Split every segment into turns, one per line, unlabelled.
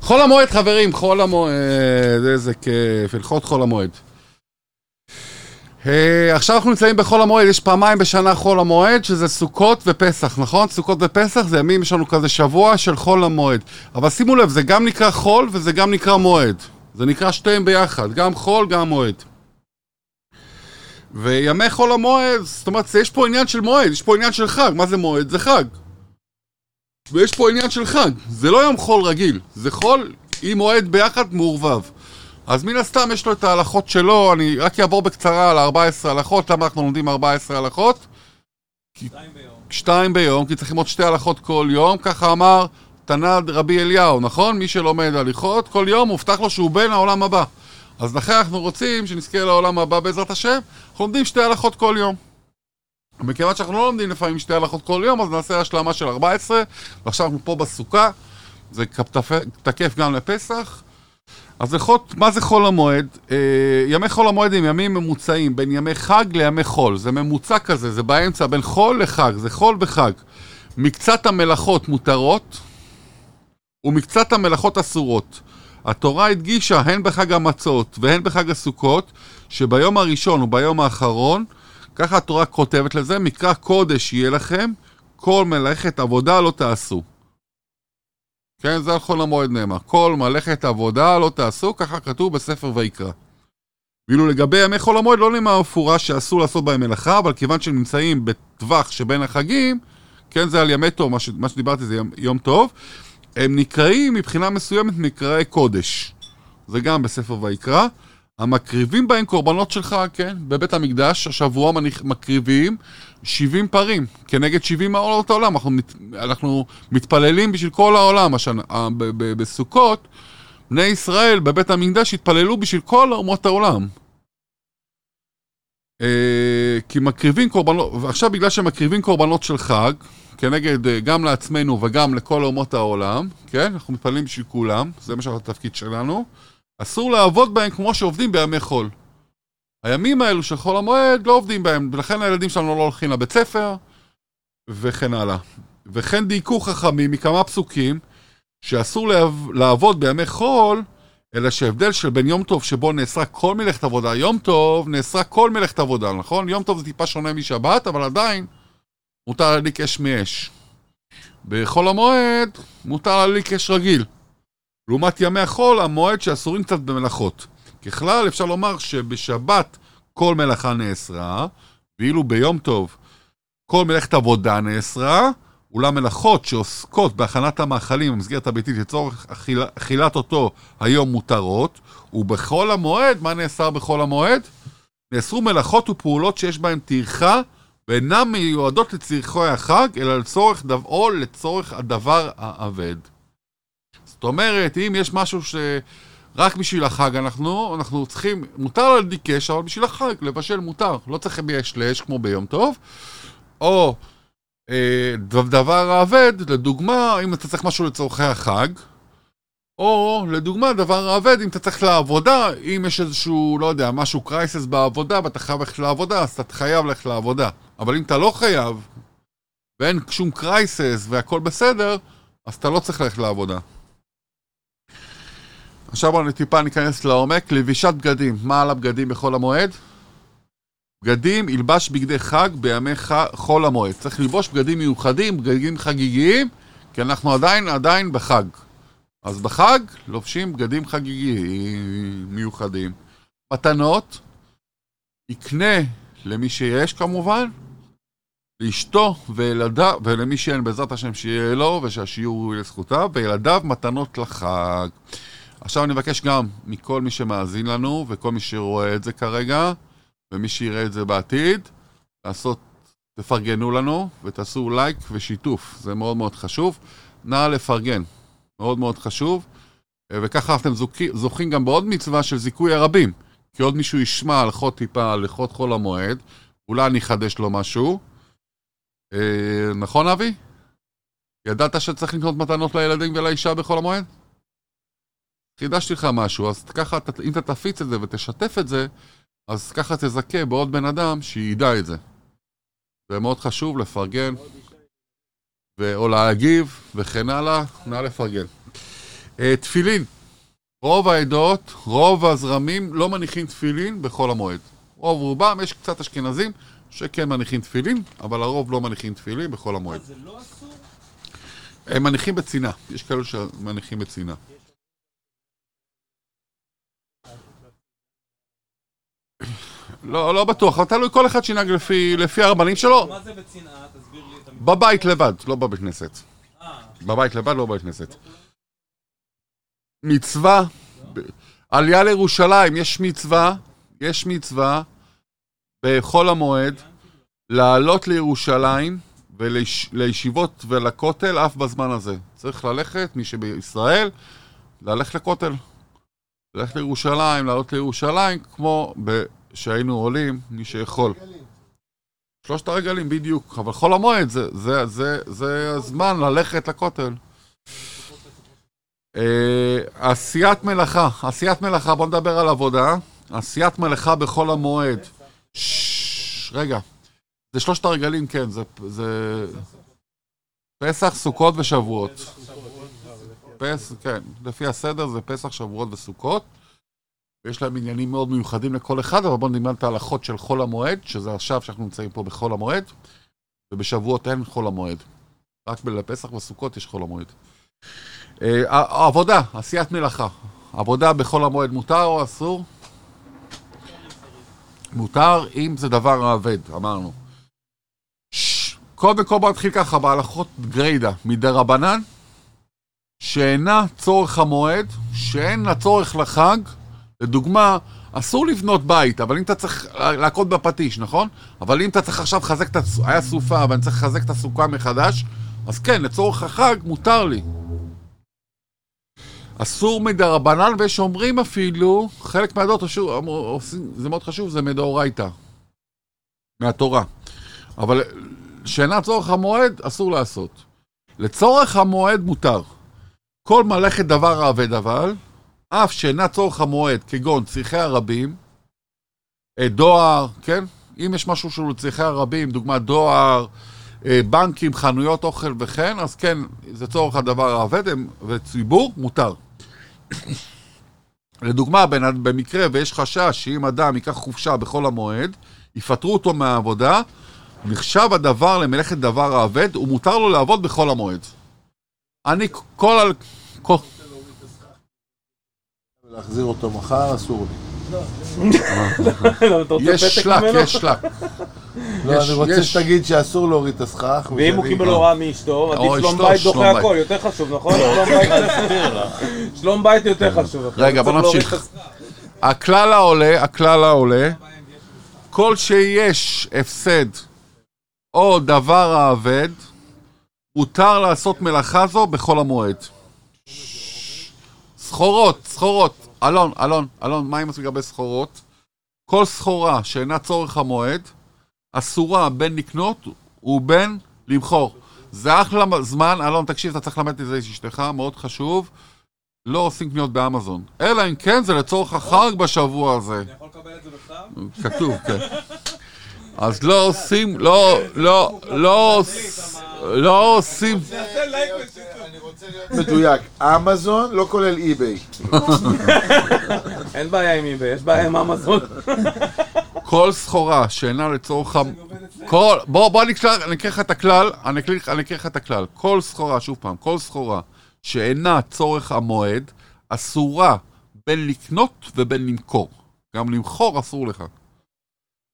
חול המועד חברים, חול המועד, איזה כיף, הלכות חול המועד. אה, עכשיו אנחנו נמצאים בחול המועד, יש פעמיים בשנה חול המועד, שזה סוכות ופסח, נכון? סוכות ופסח זה ימים, יש לנו כזה שבוע של חול המועד. אבל שימו לב, זה גם נקרא חול וזה גם נקרא מועד. זה נקרא שתיהם ביחד, גם חול, גם מועד. וימי חול המועד, זאת אומרת, יש פה עניין של מועד, יש פה עניין של חג. מה זה מועד? זה חג. ויש פה עניין של חג. זה לא יום חול רגיל, זה חול עם מועד ביחד מעורבב. אז מן הסתם יש לו את ההלכות שלו, אני רק אעבור בקצרה על 14 הלכות, למה אנחנו לומדים 14 הלכות?
שתיים ביום.
שתיים ביום, כי צריכים עוד שתי הלכות כל יום, ככה אמר תנ"ד רבי אליהו, נכון? מי שלומד הליכות, כל יום מובטח לו שהוא בן העולם הבא. אז לכן אנחנו רוצים שנזכה לעולם הבא בעזרת השם, אנחנו לומדים שתי הלכות כל יום. מכיוון שאנחנו לא לומדים לפעמים שתי הלכות כל יום, אז נעשה השלמה של 14, ועכשיו אנחנו פה בסוכה, זה תקף גם לפסח. אז לחות, מה זה חול המועד? אה, ימי חול המועד הם ימים ממוצעים בין ימי חג לימי חול. זה ממוצע כזה, זה באמצע בין חול לחג, זה חול וחג. מקצת המלאכות מותרות ומקצת המלאכות אסורות. התורה הדגישה הן בחג המצות והן בחג הסוכות, שביום הראשון וביום האחרון, ככה התורה כותבת לזה, מקרא קודש יהיה לכם, כל מלאכת עבודה לא תעשו. כן, זה על חול המועד נאמר. כל מלאכת עבודה לא תעשו, ככה כתוב בספר ויקרא. ואילו לגבי ימי חול המועד לא נאמר מפורש שאסור לעשות בהם מלאכה, אבל כיוון שהם נמצאים בטווח שבין החגים, כן, זה על ימי טוב, מה, ש... מה שדיברתי זה יום, יום טוב, הם נקראים מבחינה מסוימת מקראי קודש. זה גם בספר ויקרא. המקריבים בהם קורבנות שלך, כן, בבית המקדש, השבוע מקריבים 70 פרים, כנגד 70 מעלות העולם. אנחנו, מת, אנחנו מתפללים בשביל כל העולם השנה, ב, ב, בסוכות, בני ישראל בבית המקדש התפללו בשביל כל אומות העולם. אה, כי מקריבים קורבנות, ועכשיו בגלל שמקריבים קורבנות של חג, כנגד אה, גם לעצמנו וגם לכל אומות העולם, כן? אנחנו מתפללים בשביל כולם, זה מה שהתפקיד שלנו. אסור לעבוד בהם כמו שעובדים בימי חול. הימים האלו של חול המועד לא עובדים בהם, ולכן הילדים שלנו לא הולכים לבית ספר, וכן הלאה. וכן דייקו חכמים מכמה פסוקים שאסור לעבוד בימי חול, אלא שהבדל של בין יום טוב שבו נאסרה כל מלאכת עבודה, יום טוב נאסרה כל מלאכת עבודה, נכון? יום טוב זה טיפה שונה משבת, אבל עדיין מותר להדליק אש מאש. בחול המועד מותר להדליק אש רגיל. לעומת ימי החול, המועד שאסורים קצת במלאכות. ככלל, אפשר לומר שבשבת כל מלאכה נאסרה, ואילו ביום טוב כל מלאכת עבודה נאסרה, אולם מלאכות שעוסקות בהכנת המאכלים במסגרת הביתית לצורך אכיל, אכילת אותו היום מותרות, ובכל המועד, מה נאסר בכל המועד? נאסרו מלאכות ופעולות שיש בהן טרחה ואינן מיועדות לצרכי החג, אלא לצורך, דו, או לצורך הדבר האבד. זאת אומרת, אם יש משהו שרק בשביל החג אנחנו, אנחנו צריכים, מותר להדליק קש, אבל בשביל החג, לבשל מותר. לא צריך לאש כמו ביום טוב. או אה, דבר האבד, לדוגמה, אם אתה צריך משהו לצורכי החג, או לדוגמה, דבר האבד, אם אתה צריך לעבודה, אם יש איזשהו, לא יודע, משהו קרייסס בעבודה ואתה חייב ללכת לעבודה, אז אתה חייב ללכת לעבודה. אבל אם אתה לא חייב, ואין שום קרייסס והכל בסדר, אז אתה לא צריך ללכת לעבודה. עכשיו בואו טיפה ניכנס לעומק, לבישת בגדים. מה על הבגדים בחול המועד? בגדים, ילבש בגדי חג בימי ח... חול המועד. צריך ללבוש בגדים מיוחדים, בגדים חגיגיים, כי אנחנו עדיין, עדיין בחג. אז בחג לובשים בגדים חגיגיים מיוחדים. מתנות, יקנה למי שיש כמובן, לאשתו וילדיו, ולמי שאין בעזרת השם שיהיה לו ושהשיעור יהיה לזכותיו, וילדיו מתנות לחג. עכשיו אני מבקש גם מכל מי שמאזין לנו וכל מי שרואה את זה כרגע ומי שיראה את זה בעתיד, לעשות, תפרגנו לנו ותעשו לייק ושיתוף, זה מאוד מאוד חשוב. נא לפרגן, מאוד מאוד חשוב. וככה אתם זוכים גם בעוד מצווה של זיכוי הרבים. כי עוד מישהו ישמע הלכות טיפה, הלכות חול המועד, אולי אני אחדש לו משהו. אה, נכון אבי? ידעת שצריך לקנות מתנות לילדים ולאישה בחול המועד? חידשתי לך משהו, אז ככה, אם אתה תפיץ את זה ותשתף את זה, אז ככה תזכה בעוד בן אדם שידע את זה. זה מאוד חשוב לפרגן, ו... או להגיב, וכן הלאה, נא לפרגן. אה, תפילין. רוב העדות, רוב הזרמים לא מניחים תפילין בחול המועד. רוב רובם, יש קצת אשכנזים שכן מניחים תפילין, אבל הרוב לא מניחים תפילין בחול המועד.
זה לא אסור?
הם מניחים בצנעה, יש כאלו שמניחים בצנעה. לא, לא בטוח, אבל תלוי כל אחד שינהג לפי, לפי הרבנים שלו,
מה זה בצנעה? תסביר לי את המשפט.
בבית לבד, לא בבית כנסת.
אה,
בבית לבד, לא בבית כנסת. מצווה, ב- עלייה לירושלים, יש מצווה, יש מצווה בחול המועד לעלות לירושלים ולישיבות ולכותל אף בזמן הזה. צריך ללכת, מי שבישראל, ללכת לכותל. ללכת לירושלים, לעלות לירושלים, כמו ב- שהיינו עולים, מי שיכול. שלושת הרגלים, בדיוק. אבל חול המועד זה, זה, זה, זה הזמן ללכת לכותל. אה, עשיית מלאכה, עשיית מלאכה, בוא נדבר על עבודה. עשיית מלאכה בחול המועד. ששש, רגע. זה שלושת הרגלים, כן, זה, זה... פסח, סוכות ושבועות. פס, כן, לפי הסדר זה פסח, שבועות וסוכות. ויש להם עניינים מאוד מיוחדים לכל אחד, אבל בואו נלמד את ההלכות של חול המועד, שזה עכשיו שאנחנו נמצאים פה בחול המועד, ובשבועות אין חול המועד. רק בפסח וסוכות יש חול המועד. אה, עבודה, עשיית מלאכה. עבודה בחול המועד מותר או אסור? מותר אם זה דבר האבד, אמרנו. קודם כל בוא נתחיל ככה, בהלכות גריידא, מדרבנן, שאינה צורך המועד, שאין לה צורך לחג, לדוגמה, אסור לבנות בית, אבל אם אתה צריך להכות בפטיש, נכון? אבל אם אתה צריך עכשיו לחזק את הסוכה, היה סופה ואני צריך לחזק את הסוכה מחדש, אז כן, לצורך החג מותר לי. אסור מדרבנן, ויש אומרים אפילו, חלק מהדעות, זה מאוד חשוב, זה מדאורייתא. מהתורה. אבל שאינה צורך המועד, אסור לעשות. לצורך המועד מותר. כל מלאכת דבר האבד אבל, אף שאינה צורך המועד, כגון צריכי הרבים, אה, דואר, כן? אם יש משהו שהוא לצריכי הרבים, דוגמת דואר, אה, בנקים, חנויות אוכל וכן, אז כן, זה צורך הדבר הם- וציבור, מותר. לדוגמה, במקרה ויש חשש שאם אדם ייקח חופשה בחול המועד, יפטרו אותו מהעבודה, נחשב הדבר למלאכת דבר האבד, ומותר לו לעבוד בחול המועד. אני כל. כל...
להחזיר אותו מחר אסור לי.
לא,
יש שלק? יש שלק.
לא, אני רוצה שתגיד שאסור להוריד את הסכך.
ואם הוא קיבל הוראה מאשתו, עדיף שלום בית
שלום
דוחה
בית.
הכל, יותר חשוב, נכון? שלום בית שלום בית יותר חשוב. אתה
רגע,
לא
בוא נמשיך. הכלל העולה, הכלל העולה, כל שיש הפסד או דבר האבד, מותר לעשות מלאכה זו בחול המועד. סחורות, סחורות. אלון, אלון, אלון, מה עם לגבי סחורות? כל סחורה שאינה צורך המועד, אסורה בין לקנות ובין למכור. זה אחלה זמן, אלון, תקשיב, אתה צריך ללמד את זה אשתך, מאוד חשוב. לא עושים קניות באמזון. אלא אם כן זה לצורך החג בשבוע הזה.
אני יכול לקבל את זה בכתב?
כתוב, כן. אז לא עושים, לא, לא, לא, לא עושים,
מדויק. אמזון לא כולל אי-ביי.
אין בעיה עם איבי, יש בעיה עם אמזון.
כל סחורה שאינה לצורך... כל, בוא, בוא אקרא לך את הכלל, אני אקרא לך את הכלל. כל סחורה, שוב פעם, כל סחורה שאינה צורך המועד, אסורה בין לקנות ובין למכור. גם למכור אסור לך.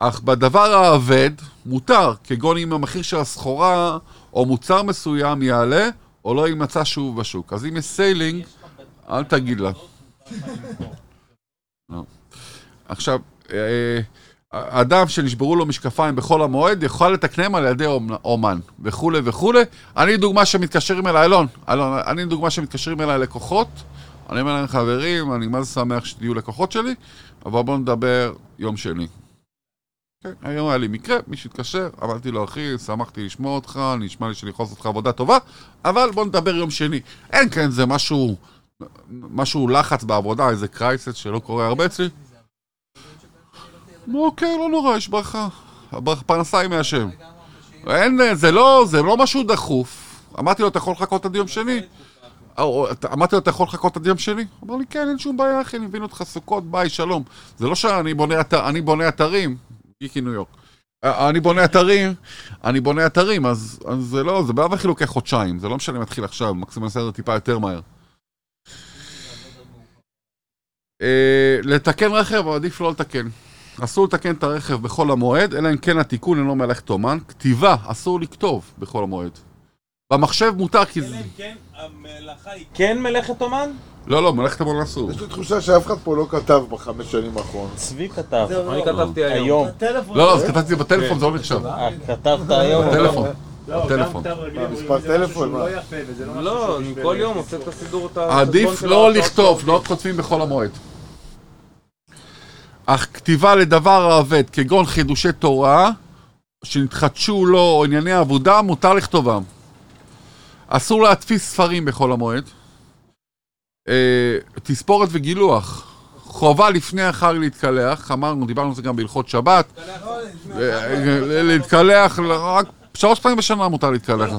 אך בדבר האבד מותר, כגון אם המחיר של הסחורה או מוצר מסוים יעלה, או לא יימצא שוב בשוק. אז אם יש סיילינג, אל תגיד לה. לא. עכשיו, אה, אדם שנשברו לו משקפיים בחול המועד יוכל לתקנם על ידי אומ- אומן וכולי וכולי. אני דוגמה שמתקשרים אליי, אלון, אלון, אני דוגמה שמתקשרים אליי לקוחות. אני אומר להם חברים, אני מה שמח שתהיו לקוחות שלי, אבל בואו נדבר יום שני. היום היה לי מקרה, מישהו התקשר, אמרתי לו, אחי, שמחתי לשמוע אותך, נשמע לי שאני יכול לעשות לך עבודה טובה, אבל בוא נדבר יום שני. אין כן, זה משהו, משהו לחץ בעבודה, איזה קרייסס שלא קורה הרבה אצלי. אוקיי, לא נורא, יש ברכה. פרנסה היא מהשם. אין, זה לא, זה לא משהו דחוף. אמרתי לו, אתה יכול לחכות עד יום שני? אמרתי לו, אתה יכול לחכות עד יום שני? הוא אמר לי, כן, אין שום בעיה, אחי, אני מבין אותך, סוכות, ביי, שלום. זה לא שאני בונה אתרים, גיקי ניו יורק. אה, אני בונה אתרים, אני בונה אתרים, אז, אז זה לא, זה בעיה הכי לוקח חודשיים, זה לא משנה אם מתחיל עכשיו, מקסימום נעשה את זה טיפה יותר מהר. אה, לתקן רכב, עדיף לא לתקן. אסור לתקן את הרכב בחול המועד, אלא אם כן התיקון אינו מלאכת אומן. כתיבה, אסור לכתוב בחול המועד. במחשב מותר כי זה...
כן המלאכה היא כן מלאכת אומן?
לא, לא, מלאכת אומן אסור.
יש לי תחושה שאף אחד פה לא כתב בחמש שנים האחרונות.
צבי כתב.
אני כתבתי היום.
לא, לא, אז כתבתי בטלפון, זה לא נחשב.
אה, כתבת היום.
בטלפון.
לא,
בטלפון.
מספר טלפון?
לא יפה, וזה לא
לא, אני כל יום עושה את הסידור, את
עדיף לא לכתוב, לא כותבים בחול המועד. אך כתיבה לדבר האבד, כגון חידושי תורה, שנתחדשו לו או ענייני עבודה, מותר לכתובם. אסור להדפיס ספרים בחול המועד. אה, תספורת וגילוח. חובה לפני החג להתקלח, אמרנו, דיברנו על זה גם בהלכות שבת. אה, להתקלח, רק שלוש פעמים בשנה מותר להתקלח.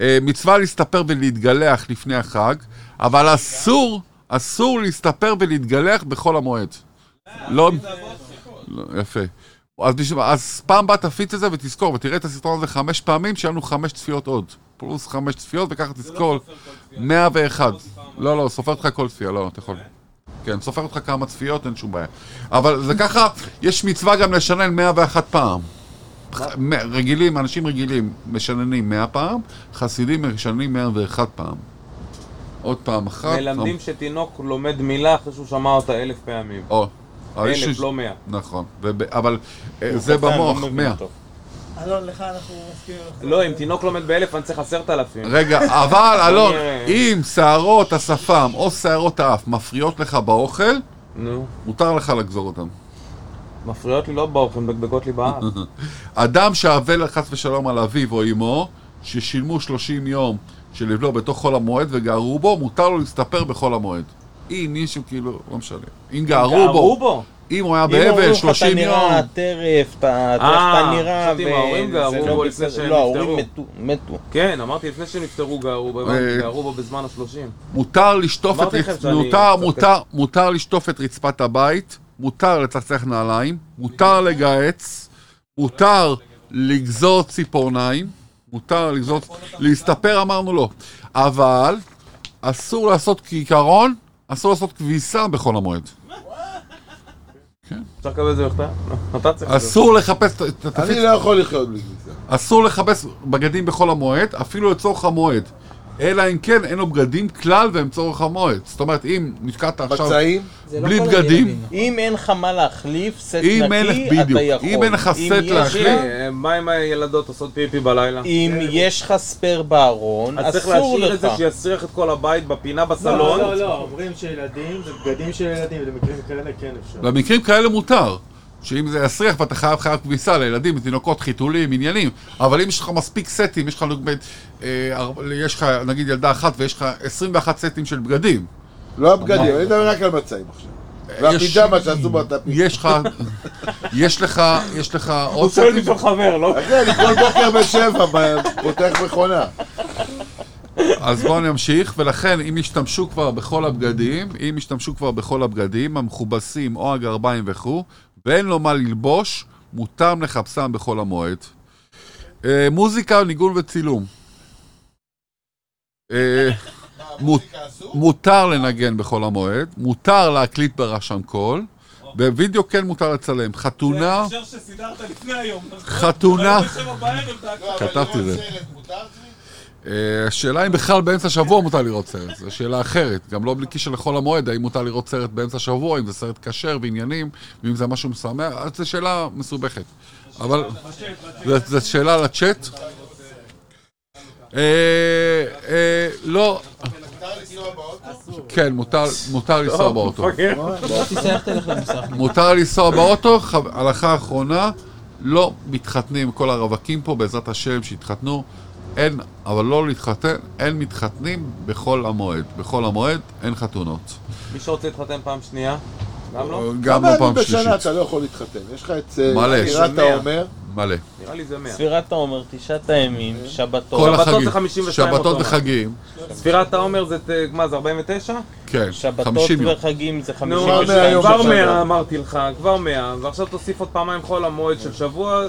אה, מצווה להסתפר ולהתגלח לפני החג, אבל אסור, אסור להסתפר ולהתגלח בחול המועד. לא... לא, יפה. אז, אז פעם הבאה תפיץ את זה ותזכור, ותראה את הסרטון הזה חמש פעמים, שיהיה לנו חמש צפיות עוד. פלוס חמש צפיות, וככה תזכור. 101. לא, לא, סופר אותך כל צפייה, לא, אתה יכול. כן, סופר אותך כמה צפיות, אין שום בעיה. אבל זה ככה, יש מצווה גם לשנן 101 פעם. רגילים, אנשים רגילים משננים 100 פעם, חסידים משננים 101 פעם. עוד פעם אחת.
מלמדים שתינוק לומד מילה אחרי שהוא שמע אותה אלף פעמים.
או,
אלף, לא מאה.
נכון, וב- אבל אה, זה במוח, 100.
אלון, לך אנחנו מסכימים. לך.
לא, אם תינוק לומד באלף אני צריך עשרת אלפים.
רגע, אבל אלון. אם שערות השפם או שערות האף מפריעות לך באוכל,
נו,
מותר לך לגזור אותם.
מפריעות לי לא באוכל, מדגדגות לי באף.
אדם שאבל חס ושלום על אביו או אמו, ששילמו 30 יום של אבלו בתוך חול המועד וגערו בו, מותר לו להסתפר בחול המועד. אם מישהו כאילו, לא משנה. אם גערו בו,
בו.
אם הוא היה
אם אומרים
באבל
לך,
30
אתה
יום,
נראה טרף, אתה-
אה,
אתה נראה,
חשבתי ההורים
וזה
גרו
לא
בו לפני. שהם
לא, ההורים
נפטרו.
מתו- מתו.
כן, אמרתי לפני שהם נפטרו גערו בו,
אה,
גערו בו בזמן השלושים.
מותר לשטוף את מותר, מותר, מותר לשטוף את רצפת הבית, מותר לצחצח נעליים, מותר לגהץ, מותר לגזור ציפורניים, מותר לגזור, להסתפר אמרנו לא, אבל אסור לעשות כעיקרון, אסור לעשות כביסה בחול המועד.
אפשר לקבל את זה בכתב? לא, אתה צריך.
אסור לחפש,
אני לא יכול לחיות בלי כביסה.
אסור לחפש בגדים בחול המועד, אפילו לצורך המועד. אלא אם כן אין לו בגדים כלל והם צורך המועד. זאת אומרת, אם נתקעת עכשיו
מצעים,
בלי בגדים,
אם אין לך מה להחליף, סט
אם אין לך-
נקי,
בדיוק.
אתה יכול.
אם אין לך סט להחליף,
לך-
אה, מה אם הילדות עושות פיפי בלילה?
אם יש לך ספייר בארון,
אז צריך
אסור
להשאיר את זה
לך.
שיסריח את כל הבית בפינה
לא,
בסלון.
לא, לא, אומרים שילדים, זה בגדים של ילדים, ובמקרים כאלה כן אפשר.
במקרים כאלה מותר. שאם זה יסריח ואתה חייב חייב כביסה לילדים, תינוקות, חיתולים, עניינים, אבל אם יש לך מספיק סטים, יש לך, נגיד, אה, אר- יש לך נגיד ילדה אחת ויש לך 21 סטים של בגדים,
לא הבגדים, אני מדבר רק על מצעים עכשיו. והפיג'מה שעשו בטאפים.
יש לך, יש לך, יש לך
הוא
עוד
שואל
סטים,
בשביל חבר, לא?
אחי, אני כל בוקר בשבע פותח מכונה.
אז בואו נמשיך, ולכן אם ישתמשו כבר בכל הבגדים, אם ישתמשו כבר בכל הבגדים, המכובסים או הגרביים וכו', ואין לו מה ללבוש, מותר לחפשם בכל המועד. אה, מוזיקה, ניגון וצילום. אה, מות- מותר לנגן בחול המועד, מותר להקליט ברשם קול, בווידאו כן מותר לצלם. חתונה,
ההקשר שסידרת לפני היום.
חתונה, כתבתי את זה. אה, השאלה אם בכלל באמצע השבוע מותר לראות סרט, זו שאלה אחרת. גם לא בלי קשר לחול המועד, האם מותר לראות סרט באמצע השבוע, אם זה סרט כשר ועניינים, ואם זה משהו משמח, אז זו שאלה מסובכת. אבל זו שאלה לצ'אט. אה, אה, לא, כן, מותר- לנסוע באוטו.
תלך למוסך.
מותר לנסוע באוטו, הלכה אחרונה, לא מתחתנים, כל הרווקים פה, בעזרת השם, שיתחתנו. אין, אבל לא להתחתן, אין מתחתנים בחול המועד. בחול המועד אין חתונות.
מי שרוצה להתחתן פעם שנייה? גם לא?
גם לא פעם
בשנה
שלישית.
אתה לא יכול להתחתן? יש לך את אה,
מלא.
שירת
שומע.
העומר,
מלא.
נראה לי זה 100.
ספירת העומר, תשעת הימים, שבתות.
כל
שבתות
החגים.
זה 52
שבתות
אוטומט.
וחגים.
ספירת העומר זה, אה, מה זה, 49?
כן,
שבתות
50 יום.
וחגים זה
נו,
52
כבר
שבתות.
100 אמרתי לך, כבר 100, ועכשיו תוסיף עוד פעמיים חול המועד של שבוע, אה,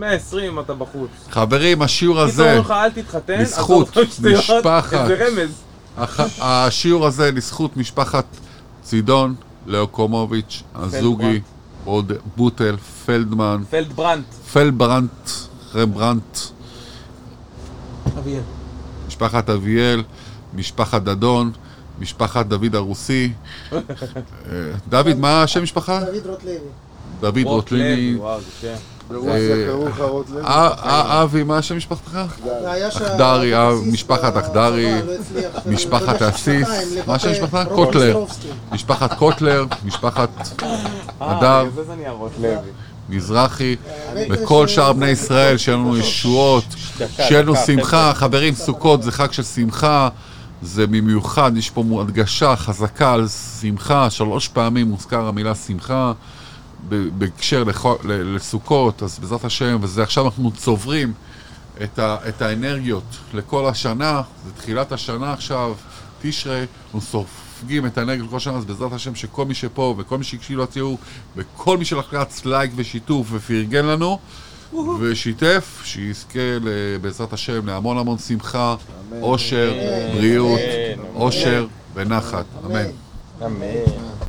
120 אתה בחוץ.
חברים, השיעור הזה,
אומרים לך אל תתחתן, שטויות,
משפחת.
איזה רמז.
הח- השיעור הזה לזכות משפחת צידון, לאוקומוביץ', הזוגי, עוד בוטל, פלדמן,
פלדברנט.
פלברנט, רמברנט,
אביאל.
משפחת אביאל, משפחת דדון, משפחת דוד הרוסי. אה, דוד, מה השם משפחה?
דוד רוטלוי.
דוד רוטליני.
ברוסיה קראו רוטלב.
אה, אה, אבי, מה השם משפחתך? אחדרי, אה, משפחת אחדרי,
לא
משפחת
במשך
אסיס, מה השם?
רוב
קוטלר. משפחת קוטלר, משפחת
אה,
הדר,
רוטלוי.
מזרחי, וכל שאר בני ישראל, שיהיה לנו ישועות, שיהיה לנו שמחה. חברים, סוכות זה חג של שמחה, זה במיוחד, יש פה הדגשה חזקה על שמחה, שלוש פעמים מוזכר המילה שמחה. בהקשר לסוכות, אז בעזרת השם, וזה עכשיו אנחנו צוברים את, ה, את האנרגיות לכל השנה, זה תחילת השנה עכשיו, תשרי, אנחנו סופגים את האנרגיות לכל שנה, אז בעזרת השם שכל מי שפה וכל מי שהקשיב לציור וכל מי שלחץ לייק ושיתוף ופרגן לנו ושיתף, שיזכה ל- בעזרת השם להמון המון שמחה, אושר, בריאות, אושר ונחת, אמן.
אמן.